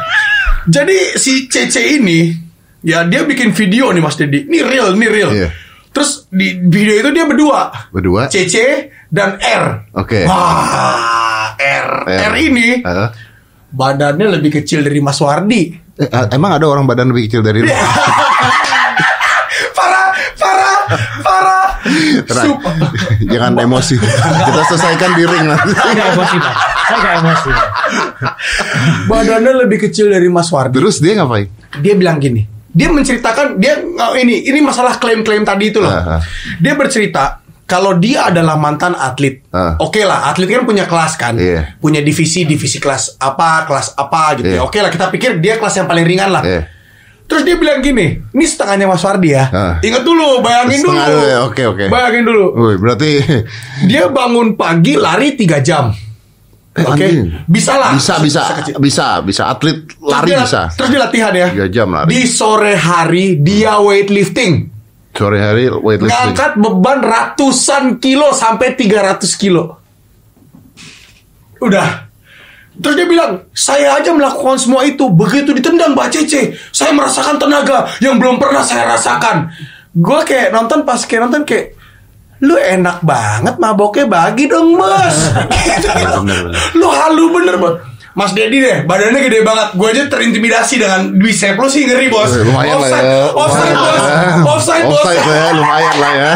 Jadi si Cece ini, ya dia bikin video nih Mas Dedi. Ini real, ini real. Iya. Terus di video itu dia berdua. Berdua. CC dan R. Oke. Wah, R. R, R. ini Eh, badannya lebih kecil dari Mas Wardi. eh, emang ada orang badan lebih kecil dari lu? Parah, parah, parah. Tenang. Sup- Jangan emosi. Kita selesaikan di ring nanti. Saya gak emosi pak. Saya gak emosi. badannya lebih kecil dari Mas Wardi. Terus dia ngapain? Dia bilang gini. Dia menceritakan dia oh, ini ini masalah klaim-klaim tadi itu loh. Aha. Dia bercerita kalau dia adalah mantan atlet. Ah. Oke lah, atlet kan punya kelas kan. Iya. Punya divisi, divisi kelas apa, kelas apa gitu ya. Iya. Oke lah, kita pikir dia kelas yang paling ringan lah. Eh, Terus dia bilang gini, ini setengahnya Mas Wardi ya. Ah. Ingat dulu, bayangin dulu. Setengah dulu ya, oke, oke. Bayangin dulu. Woi, berarti Dia bangun pagi lari 3 jam. Eh, Oke, anjing. bisa lah. Bisa bisa kecil. bisa bisa atlet Terus lari dia- bisa. Terus dia latihan ya. Tiga jam lari. Di sore hari dia weightlifting. Sore hari weightlifting. Ngangkat beban ratusan kilo sampai 300 kilo. Udah. Terus dia bilang, saya aja melakukan semua itu. Begitu ditendang Mbak Cece, saya merasakan tenaga yang belum pernah saya rasakan. Gue kayak nonton pas kayak nonton kayak, lu enak banget maboknya bagi dong bos. Bener, bener. lu halu bener bos. Mas Dedi deh, badannya gede banget. Gue aja terintimidasi dengan bicep lu sih ngeri bos. Eh, Lumayan lah offside, ya. offside Lumayan bos, lah ya. offside bos. Offside lah ya, lumayan lah ya.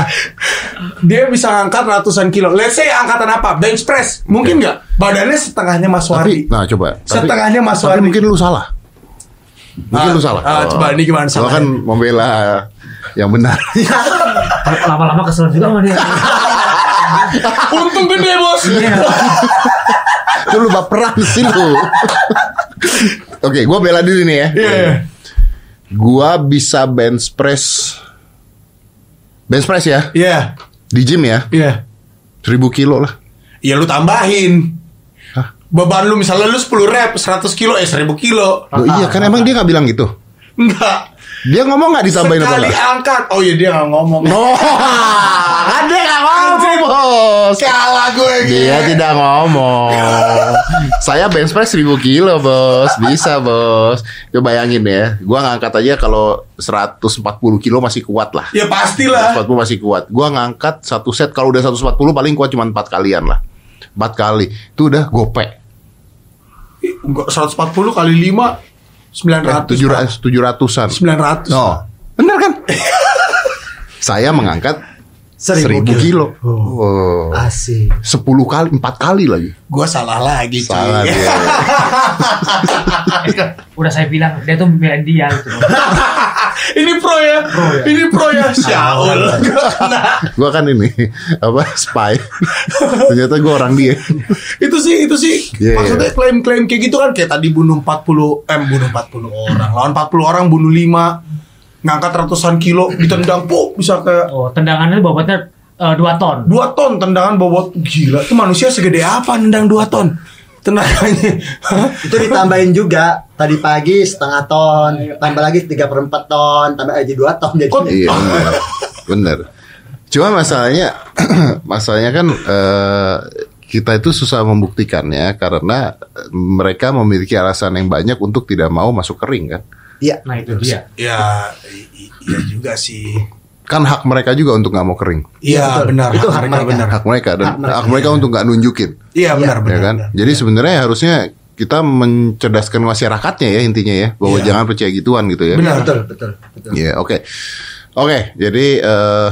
Dia bisa angkat ratusan kilo. Let's say angkatan apa? Bench press. Mungkin nggak? Badannya setengahnya Mas Tapi, Wardi. nah coba. Setengahnya Mas Tapi Wardi. mungkin lu salah. Mungkin Ah, lu salah. ah, coba, ini gimana salahnya? kan membela yang benar. Lama-lama kesel juga sama dia. Untung gede bos. Iya. Itu lu baperan sih lu. Oke, gua bela diri nih ya. Iya. Gua bisa bench press bench press ya Iya. di gym ya Iya. 1000 kilo lah. Ya lu tambahin. Hah? Beban lu misalnya lu 10 rep 100 kilo eh 1000 kilo. Loh, iya kan emang dia nggak bilang gitu. Enggak. Dia ngomong nggak ditambahin apa Sekali enggak? angkat. Oh iya dia nggak ngomong. No, kan dia nggak ngomong bos. Kalah gue Dia tidak ngomong. Saya bench press 1000 kilo bos, bisa bos. Coba bayangin ya, gua ngangkat aja kalau 140 kilo masih kuat lah. Ya pastilah. 140 masih kuat. Gua ngangkat satu set kalau udah 140 paling kuat cuma 4 kalian lah. 4 kali. Itu udah gope. Enggak 140 kali 5 900. Eh, 700 700-an. 900. No. Benar kan? Saya mengangkat 1000 Seribu kilo. Oh. Asik. 10 kali, 4 kali lagi. Gua salah lagi. Salah dia. Udah saya bilang dia tuh belain dia gitu. Ini pro ya. Ini pro ya. Syaul. Nah, Gua kan ini apa spy. Ternyata gua orang dia. itu sih itu sih Iya, maksudnya klaim-klaim kayak gitu kan kayak tadi bunuh 40 eh bunuh 40 orang. Lawan 40 orang bunuh 5 ngangkat ratusan kilo ditendang puk bisa ke Oh, tendangannya bobotnya 2 ton. 2 ton tendangan bobot gila itu manusia segede apa nendang 2 ton tenaganya? Itu ditambahin juga tadi pagi setengah ton, tambah lagi 3 per 4 ton, tambah aja 2 ton jadi. Iya benar. Benar. Cuma masalahnya masalahnya kan eh, kita itu susah membuktikannya karena mereka memiliki alasan yang banyak untuk tidak mau masuk kering kan. Iya. Nah, itu dia. ya iya juga sih Kan hak mereka juga untuk nggak mau kering. iya betul. benar Itu hak hak mereka benar Hak mereka dan Hak mereka. hak mereka untuk nggak nunjukin, iya benar ya benar kan? benar. Jadi sebenarnya harusnya kita mencerdaskan masyarakatnya ya intinya ya bahwa Iya. jangan percaya gituan gitu ya. Benar. Betul, betul, betul. Iya, oke. Oke, jadi eh,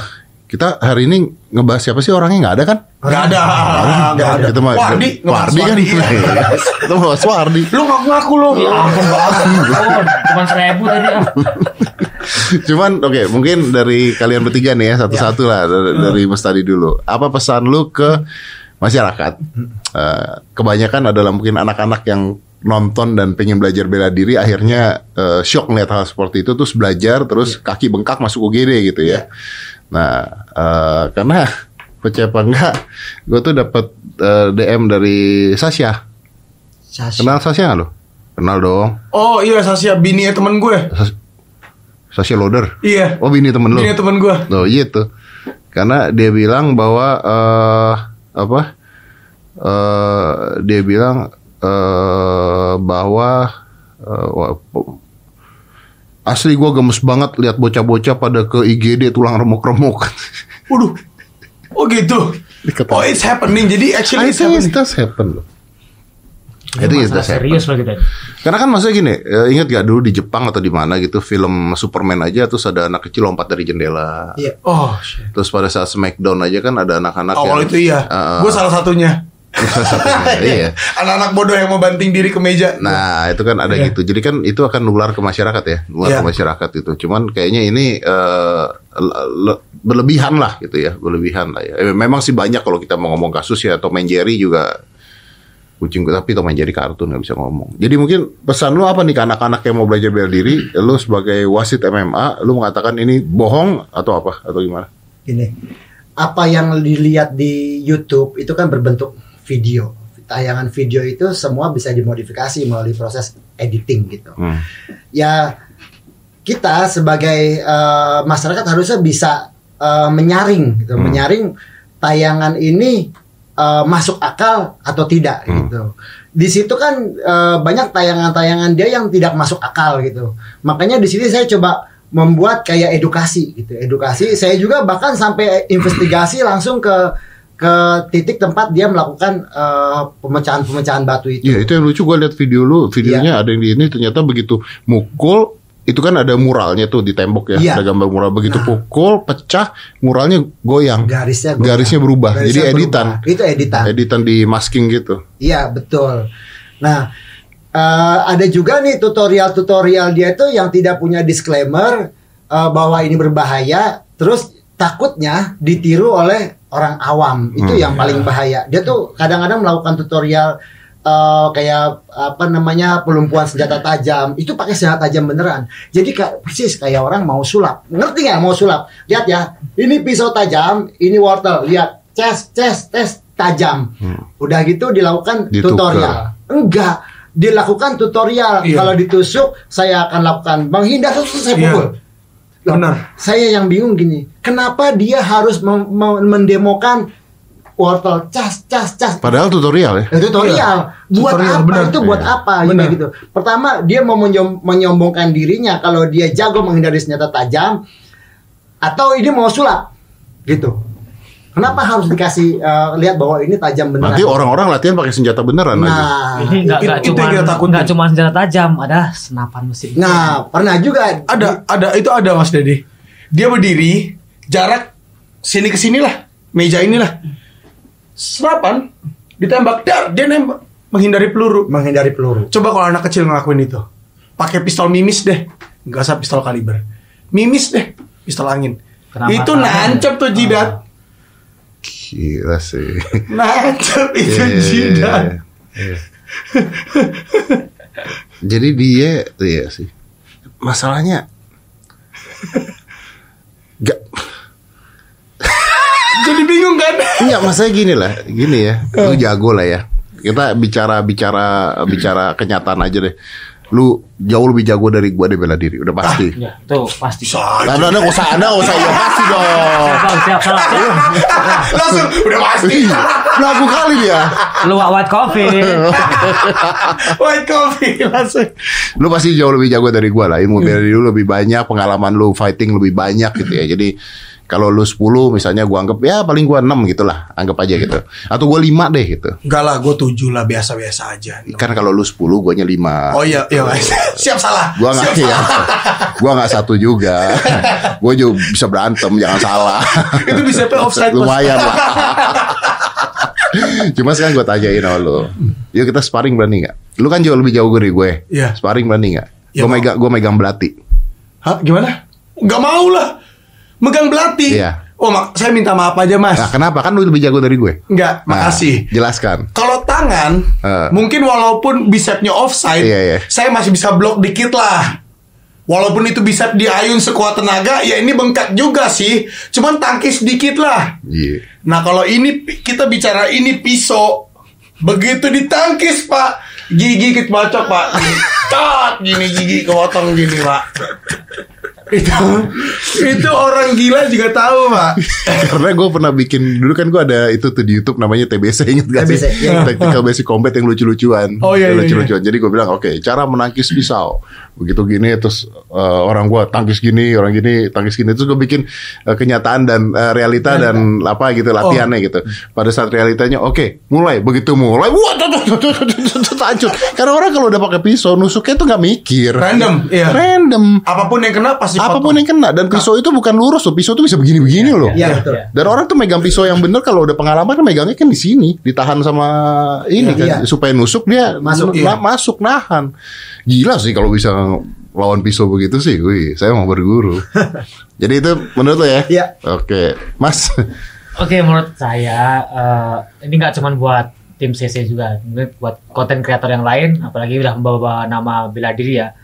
kita hari ini ngebahas siapa sih orangnya nggak ada kan? Nggak ada, nggak ada. Kita mah Wardi, ngebahas Wardi kan? Wardi, iya. kita mau bahas Wardi. Lu ngaku-ngaku lu. Ya ampun banget. Cuma seribu tadi. Cuman oke, mungkin dari kalian bertiga nih ya satu-satu lah dari, dari Mas Tadi dulu. Apa pesan lu ke masyarakat? Eh, kebanyakan adalah mungkin anak-anak yang nonton dan pengen belajar bela diri akhirnya eh, shock ngeliat hal seperti itu terus belajar terus kaki bengkak masuk UGD gitu ya. Nah, eh, karena percaya apa enggak, gue tuh dapat eh, DM dari Sasha. Sasha. Kenal Sasha nggak lo? Kenal dong. Oh iya Sasha bini temen gue. Sas- Sasha Loader. Iya. Oh, bini temen lo. Bini temen gue. Oh iya tuh. Karena dia bilang bahwa eh apa? eh dia bilang eh bahwa eh, po- asli gua gemes banget lihat bocah-bocah pada ke IGD tulang remuk-remuk. Waduh. Oh gitu. Oh it's happening. Jadi I actually it's think it happening. does happen. I think it Masalah does happen. serius loh kita. Karena kan maksudnya gini, eh, ingat gak dulu di Jepang atau di mana gitu film Superman aja terus ada anak kecil lompat dari jendela. Iya. Oh shit. Terus pada saat Smackdown aja kan ada anak-anak Oh yang- itu iya. Ah, ah. Gue salah satunya. iya. Anak-anak bodoh yang mau banting diri ke meja. Nah, itu kan ada Iya. gitu. Jadi kan itu akan nular ke masyarakat ya, nular Iya. ke masyarakat itu. Cuman kayaknya ini eh, le- berlebihan lah gitu ya, berlebihan lah ya. Eh, memang sih banyak kalau kita mau ngomong kasus ya, Tom and Jerry juga kucing tapi Tom and Jerry kartun nggak bisa ngomong. Jadi mungkin pesan lu apa nih ke anak-anak yang mau belajar bela diri? Lu sebagai wasit MMA, lu mengatakan ini bohong atau apa atau gimana? Gini. Apa yang dilihat di YouTube itu kan berbentuk video. tayangan video itu semua bisa dimodifikasi melalui proses editing gitu. Hmm. Ya kita sebagai eh, masyarakat harusnya bisa eh, menyaring gitu, Hmm. menyaring tayangan ini eh, masuk akal atau tidak Hmm. gitu. Di situ kan eh, banyak tayangan-tayangan dia yang tidak masuk akal gitu. Makanya di sini saya coba membuat kayak edukasi gitu. Edukasi saya juga bahkan sampai investigasi langsung ke ke titik tempat dia melakukan eh, pemecahan-pemecahan batu itu. Iya itu yang lucu gue lihat video lu videonya ada yang di ini ternyata begitu mukul itu kan ada muralnya tuh di tembok ya Iya. ada gambar mural begitu Nah. pukul pecah muralnya goyang Garisnya goyang. garisnya berubah Garisnya jadi editan berubah. Itu editan. editan di masking gitu Iya betul. Nah eh, ada juga nih tutorial-tutorial dia tuh yang tidak punya disclaimer eh, bahwa ini berbahaya, terus takutnya ditiru oleh orang awam itu Hmm. yang paling bahaya. Dia tuh kadang-kadang melakukan tutorial eh, kayak apa namanya pelumpuan senjata tajam itu pakai senjata tajam beneran. Jadi kayak persis kayak orang mau sulap. Ngerti nggak mau sulap? Lihat ya, ini pisau tajam, ini wortel. Lihat, ces, ces, tes tajam. Udah gitu dilakukan Ditukar. tutorial. Enggak, dilakukan tutorial. Iya. Kalau ditusuk, saya akan lakukan menghindar terus saya Iya. pukul. Loh, Benar. Saya yang bingung gini, kenapa dia harus mem- mem- mendemokan wortel? Cas cas cas. Padahal tutorial ya. Ya, tutorial. Buat Tutorial, apa benar. itu? Buat Iya. apa? Benar. gitu, gitu pertama dia mau menyom- menyombongkan dirinya kalau dia jago menghindari senjata tajam atau ini mau sulap gitu kenapa harus dikasih eh, lihat bahwa ini tajam beneran nanti orang-orang latihan pakai senjata beneran nah Ini nggak nggak Itu- itu cuma yang kita takutin. nggak cuma senjata tajam, ada senapan mesin. nah pernah juga Ada, ada itu ada Mas Dedi. Dia berdiri jarak sini ke sini lah, meja inilah. Serapan ditembak dar, dia nembak menghindari peluru. menghindari peluru Coba kalau anak kecil ngelakuin itu, pakai pistol mimis deh, nggak usah pistol kaliber, mimis deh, pistol angin. Kenapa itu tahu? nancep tuh jidat, gila sih nancep itu Iya, iya, jidat. iya, iya. jadi dia iya sih masalahnya Gak, Jadi bingung kan? Enggak, maksudnya gini lah, gini ya. Lu jago lah ya. Kita bicara bicara bicara kenyataan aja deh. Lu jauh lebih jago dari gua deh bela diri, udah pasti. Ya, tuh pasti. Nah, anda nggak usah, anda usah ya pasti dong. Siap, salah. Langsung udah pasti. Lagu kali dia. Lu white coffee. White coffee langsung. Lu pasti jauh lebih jago dari gua lah. Ilmu bela diri lu lebih banyak, pengalaman lu fighting lebih banyak gitu ya. Jadi kalau lu 10 misalnya gua anggap ya paling gua 6 gitu lah, anggap aja gitu. Atau gua 5 deh gitu. Enggak lah, gue tujuh lah biasa-biasa aja. Kan kalau lu 10 guanya 5. Oh iya, iya. Siap salah. Gua nggak Siap ya, gua nggak satu juga. gua juga bisa berantem, jangan salah. Itu bisa pe offside. Lumayan lah. Cuma sekarang gue tanyain sama lu. Yuk kita sparring berani nggak? Lu kan jauh lebih jauh dari gue. Iya. Sparring berani nggak? Iya, gue megang, gue megang belati. Hah, gimana? Gak mau lah. Megang belati. Iya. Oh, mak saya minta maaf aja, Mas. Nah, kenapa? Kan lu lebih jago dari gue. Enggak, Nah, makasih. Jelaskan. Kalau tangan, Eh. mungkin walaupun bisepnya offside, Iya, iya. saya masih bisa blok dikit lah. Walaupun itu bisa diayun sekuat tenaga, ya ini bengkak juga sih. Cuman tangkis dikit lah. Iya. Nah kalau ini kita bicara ini pisau, begitu ditangkis pak, gigi kita bacok pak, cat gini gigi kepotong gini pak. Itu itu orang gila juga tahu pak. Karena gue pernah bikin dulu kan gue ada itu tuh di YouTube namanya TBC inget gak sih? TBC, iya. Tactical Basic Combat yang lucu-lucuan. Oh, iya, iya, lucu-lucuan. Jadi gue bilang oke cara menangkis pisau begitu gini terus eh, orang gue tangkis gini orang gini tangkis gini terus gue bikin eh, kenyataan dan eh, realita dan apa gitu latihannya gitu. Pada saat realitanya oke mulai begitu mulai wah tuh, tuh, tuh, tuh, tuh, tuh, tuh, hancur. Karena orang kalau udah pakai pisau nusuknya tuh nggak mikir. Random, iya. Random. Apa pun yang kena pasti Apa pun yang kena dan pisau itu bukan lurus loh, pisau itu bisa begini-begini loh. Iya betul. Dan orang tuh megang pisau yang bener kalau udah pengalaman kan megangnya kan di sini, ditahan sama ini kan Iya, iya. supaya nusuk dia Masuk, iya. ma- masuk nahan. Gila sih kalau bisa lawan pisau begitu sih, wih, saya mau berguru. Jadi itu menurut lo ya? Iya. Oke, Mas. Oke, menurut saya eh, ini nggak cuma buat tim CC juga, mungkin buat konten kreator yang lain, apalagi udah membawa nama bela diri ya.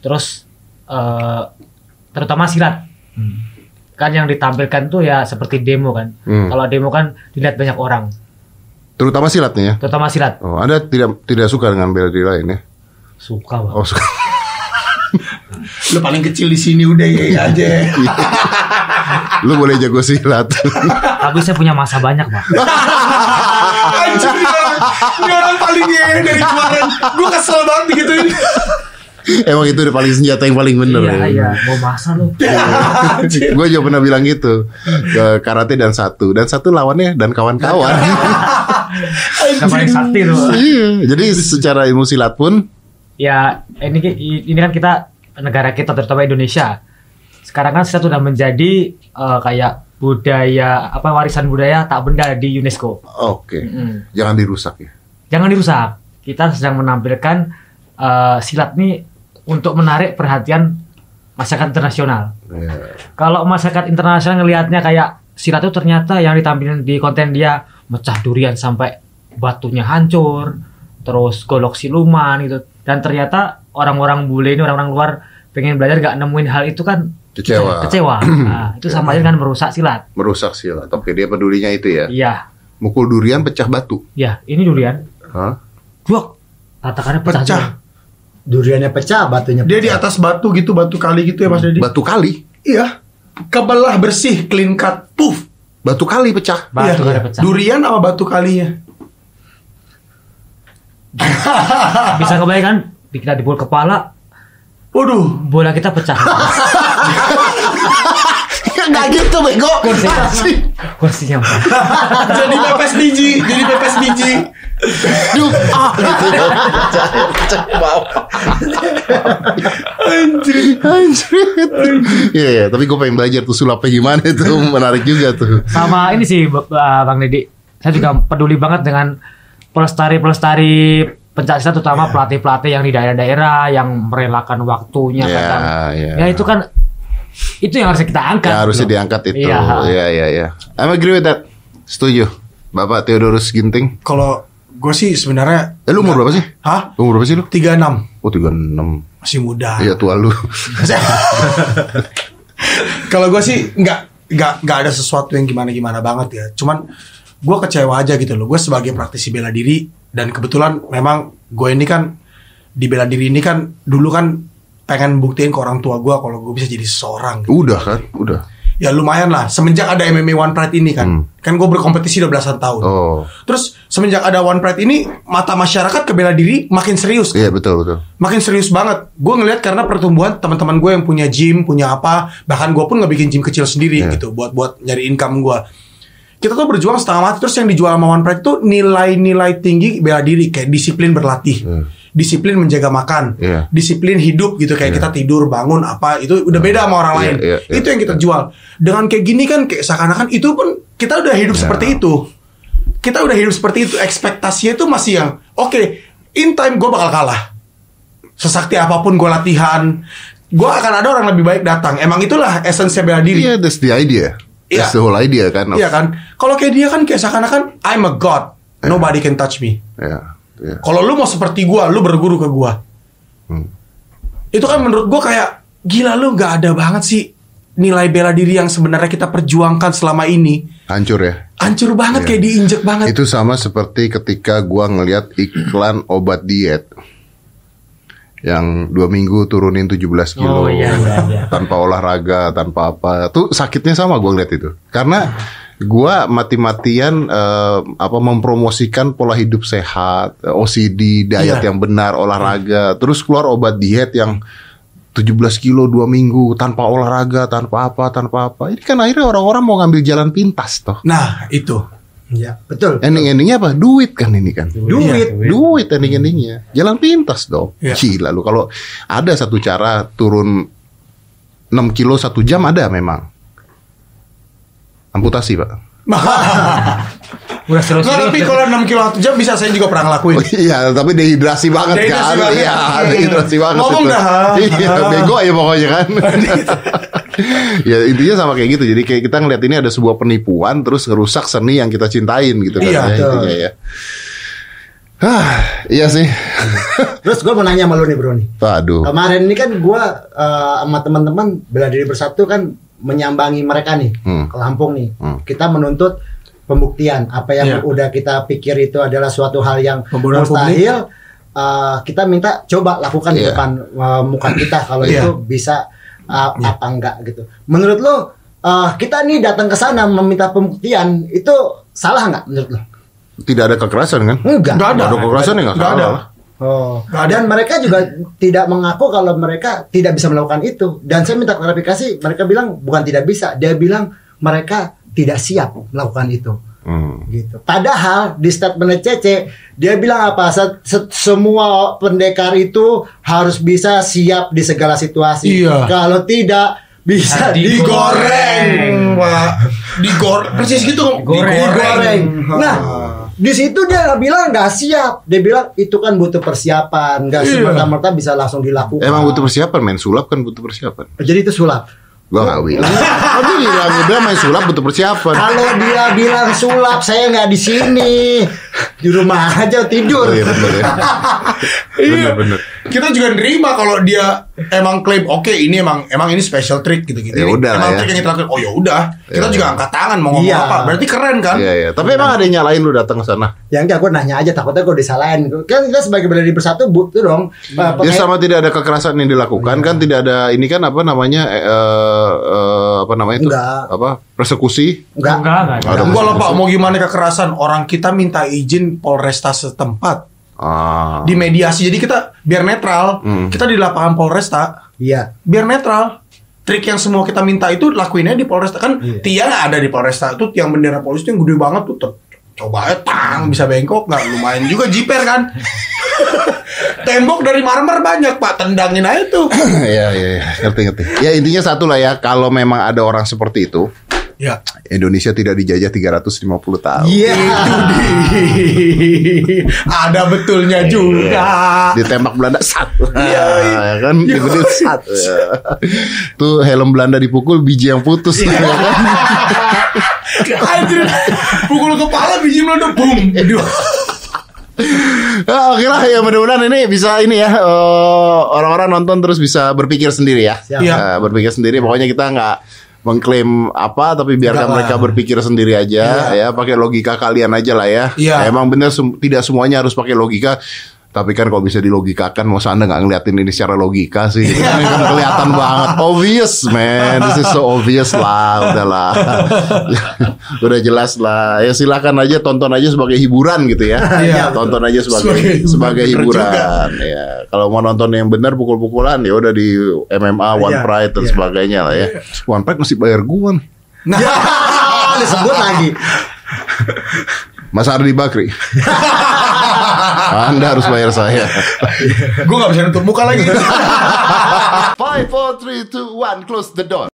Terus eh, terutama silat, kan yang ditampilkan tuh ya seperti demo kan. Hmm. Kalau demo kan dilihat banyak orang. Terutama silat nih ya. terutama silat. Oh, Anda tidak tidak suka dengan bela diri lain ya? Suka banget. Oh, suka. Lu paling kecil di sini udah ya ya aja. Lu boleh jago silat. Tapi saya punya masa banyak, Pak. Anjir, ini orang, ini orang paling ya dari kemarin. Gue kesel banget digituin. Emang itu udah paling senjata yang paling bener Iya, ya. iya. Mau masa lu. Gue juga pernah bilang gitu ke karate dan satu dan satu lawannya dan kawan-kawan. Yang sakti tuh. iya. Jadi secara ilmu silat pun Ya, ini ini kan kita negara kita terutama Indonesia. Sekarang kan sudah menjadi eh, kayak budaya apa warisan budaya tak benda di UNESCO. oke. Mm. Jangan dirusak ya. Jangan dirusak. Kita sedang menampilkan eh, silat ini untuk menarik perhatian masyarakat internasional. Ya. Kalau masyarakat internasional ngelihatnya kayak silat itu ternyata yang ditampilkan di konten dia mecah durian sampai batunya hancur, terus golok siluman gitu. Dan ternyata orang-orang bule ini orang-orang luar pengen belajar gak nemuin hal itu kan Kecewa. Kecewa. Nah, itu sama aja kan merusak silat. Merusak silat. Oke, dia pedulinya itu ya. Iya. Mukul durian pecah batu. Ya, ini durian. Hah? Duak. Tatakannya pecah. Pecah. juga. Duriannya pecah, batunya Dia di pecah. atas batu gitu, batu kali gitu ya Mas Dedi. Batu kali. Iya. Kebelah bersih, clean cut, puff. Batu kali pecah. Batu Iya. kan pecah. Durian sama batu kalinya. Bisa kebayang kan? Kita dipukul kepala, Waduh. bola kita pecah. Enggak gitu, bego. Kursinya Pak. jadi pepes biji, jadi pepes biji. Duh, ah gitu. Pecah, pecah ke bawah. Anjir. Anjir. Iya, iya, tapi gue pengen belajar tuh sulapnya gimana tuh, menarik juga tuh. Sama ini sih Bang Dedi. Saya juga peduli banget dengan pelestari-pelestari pencak silat terutama pelatih-pelatih yang di daerah-daerah yang merelakan waktunya Ya, kadang. ya. Ya itu kan itu yang harus kita angkat. Ya harusnya Loh. diangkat itu. Iya. Iya, iya, iya. I'm agree with that. Setuju. Bapak Theodorus Ginting. Kalau gue sih sebenarnya Eh, lu umur berapa sih? Hah? Umur berapa sih lu? 36 Oh, 36. masih muda. Iya, tua lu. Kalau gue sih nggak nggak nggak ada sesuatu yang gimana gimana banget ya. Cuman gue kecewa aja gitu loh. Gue sebagai praktisi bela diri dan kebetulan memang gue ini kan di bela diri ini kan dulu kan pengen buktiin ke orang tua gue kalau gue bisa jadi seseorang. Gitu. Udah kan? Udah. Ya lumayan lah. Semenjak ada MMA One Pride ini kan, Hmm. kan gue berkompetisi udah belasan tahun. Oh. Terus semenjak ada One Pride ini mata masyarakat ke bela diri makin serius. Iya, betul, betul. makin serius banget. Gue ngelihat karena pertumbuhan teman-teman gue yang punya gym, punya apa, bahkan gue pun nggak bikin gym kecil sendiri Iya. gitu buat buat nyari income gue. Kita tuh berjuang setengah mati terus yang dijual sama One Pride tuh nilai-nilai tinggi bela diri kayak disiplin berlatih, Hmm. disiplin menjaga makan, Iya. disiplin hidup gitu kayak kita tidur bangun apa itu udah beda sama orang Iya, lain. iya, iya. Itu yang kita jual. Dengan kayak gini kan kayak seakan-akan itu pun kita udah hidup Iya. seperti itu. Kita udah hidup seperti itu. Ekspektasinya itu masih yang oke. in time gue bakal kalah sesakti apa pun gue latihan, gue akan ada orang lebih baik datang. Emang itulah esensi bela diri. Iya, that's the idea. Iya. That's the whole idea kan. of- Iya kan? Kalau kayak dia kan kayak seakan-akan I'm a god, nobody can touch me. Iya, iya. Kalau lu mau seperti gue, lu berguru ke gue. Hmm. Itu kan menurut gue kayak gila lu nggak ada banget sih nilai bela diri yang sebenarnya kita perjuangkan selama ini. Hancur ya. Hancur banget Iya. kayak diinjek banget. Itu sama seperti ketika gua ngelihat iklan obat diet yang dua minggu turunin 17 kilo Oh, iya, iya, iya. tanpa olahraga tanpa apa tuh sakitnya sama gua ngeliat itu karena gua mati-matian eh, apa mempromosikan pola hidup sehat OCD diet Iya. yang benar olahraga terus keluar obat diet yang 17 kilo dua minggu tanpa olahraga tanpa apa tanpa apa ini kan akhirnya orang-orang mau ngambil jalan pintas toh Nah itu. Ya, betul. Ending-endingnya apa? Duit kan ini kan. Duit. Duit ending-endingnya. Jalan pintas dong. Iya. Gila lu kalau ada satu cara turun 6 kilo satu jam ada memang. Amputasi pak. Udah serius. Nggak, tapi kalau 6 kilo 1 jam bisa saya juga pernah ngelakuin. Oh, iya, tapi dehidrasi banget Dehidrasi kan. banget. Iya, Iya. dehidrasi banget Ngomong dah. Iya, bego aja pokoknya kan. ya intinya sama kayak gitu. Jadi kayak kita ngeliat ini ada sebuah penipuan terus ngerusak seni yang kita cintain gitu kan. Iya, ya, intinya ya. Hah, iya sih. Terus gue mau nanya sama lu nih bro nih. Waduh. Kemarin ini kan gue eh, sama teman-teman bela diri bersatu kan menyambangi mereka nih Hmm. ke Lampung nih. Hmm. Kita menuntut pembuktian. Apa yang Iya. udah kita pikir itu adalah suatu hal yang Pembodohan mustahil. uh, kita minta coba lakukan di Iya. depan uh, muka kita kalau Iya. itu bisa uh, apa enggak gitu. Menurut lo uh, kita nih datang ke sana meminta pembuktian itu salah nggak menurut lo? Tidak ada kekerasan kan? Enggak. Nggak ada. Ada kekerasan ya nggak Nggak ada. Oh. Dan mereka juga tidak mengaku kalau mereka tidak bisa melakukan itu. Dan saya minta klarifikasi, mereka bilang bukan tidak bisa, dia bilang mereka tidak siap melakukan itu. Hmm. Gitu. Padahal di statement Cece dia bilang apa? Se- se- semua pendekar itu harus bisa siap di segala situasi. Iya. Kalau tidak bisa Digoreng. digoreng. Pak. Digoreng. Persis gitu. Digoreng. Digoreng. Nah, di situ dia nggak bilang nggak siap. Dia bilang itu kan butuh persiapan, nggak Iya. semerta-merta bisa langsung dilakukan. Emang butuh persiapan main sulap kan butuh persiapan. Jadi itu sulap. Gua nggak bilang. Tapi bilang udah main sulap butuh persiapan. Kalau dia bilang sulap, saya nggak di sini. Di rumah aja tidur. Oh, iya bener ya. Iya. Bener-bener. Kita juga nerima kalau dia emang klaim oke ini emang emang ini special trick gitu-gitu. Ya udah lah emang ya. trik yang kita lakukan. Oh ya udah. Kita Ya, juga ya. angkat tangan mau ngomong Iya. apa. Berarti keren kan? Iya iya. Tapi emang ada yang nyalain lu datang ke sana. Ya enggak, gue nanya aja takutnya gue disalahin. Kan kita sebagai bela diri bersatu butuh dong. uh, Ya sama tidak ada kekerasan yang dilakukan kan tidak ada ini kan apa namanya eh, eh, apa namanya itu Enggak. apa persekusi Enggak. Enggak, enggak. Enggak lah persekusi. Pak, mau gimana kekerasan orang kita minta izin Polresta setempat ah di mediasi. Jadi kita biar netral. Hmm. Kita di lapangan Polresta Iya. biar netral. Trik yang semua kita minta itu lakuinnya di Polresta kan. Iya. Tia nggak ada di Polresta itu yang bendera polisi yang gede banget tuh. Tuh, Coba aja tang bisa bengkok nggak lumayan juga jiper kan. Tembok dari marmer banyak pak tendangin aja tuh. Iya iya iya. ngerti ngerti ya intinya satu lah ya kalau memang ada orang seperti itu Ya. Indonesia tidak dijajah 350 tahun Iya. Ada betulnya juga. ditembak Belanda satu Iya, iya. ya kan dibelit satu ya. tuh helm Belanda dipukul biji yang putus Iya. ya kan? Anjir, pukul kepala biji meledak boom. Aduh. Ya, oke lah ya mudah-mudahan ini bisa ini ya eh, orang-orang nonton terus bisa berpikir sendiri ya. Iya. Eh, berpikir sendiri pokoknya kita nggak mengklaim apa tapi biarkan Enggak mereka lah. berpikir sendiri aja ya pakai logika kalian aja lah ya. Iya. Emang bener sem- tidak semuanya harus pakai logika. Tapi kan kalau bisa dilogikakan, mau anda nggak ngeliatin ini secara logika sih, ini kan kelihatan banget, obvious man, this is so obvious lah, udahlah, udah jelas lah, ya silakan aja tonton aja sebagai hiburan gitu ya, Iya. tonton aja sebagai Sebagai- sebagai hiburan, ya. Kalau mau nonton yang benar pukul-pukulan ya udah di MMA, One Iya, Pride dan iya. sebagainya lah ya. One Pride mesti bayar gua nih. Nah, Disebut lagi. Mas Ardi Bakri. Anda harus bayar saya. gue gak bisa nutup muka lagi. Five, four, three, two, one, close the door.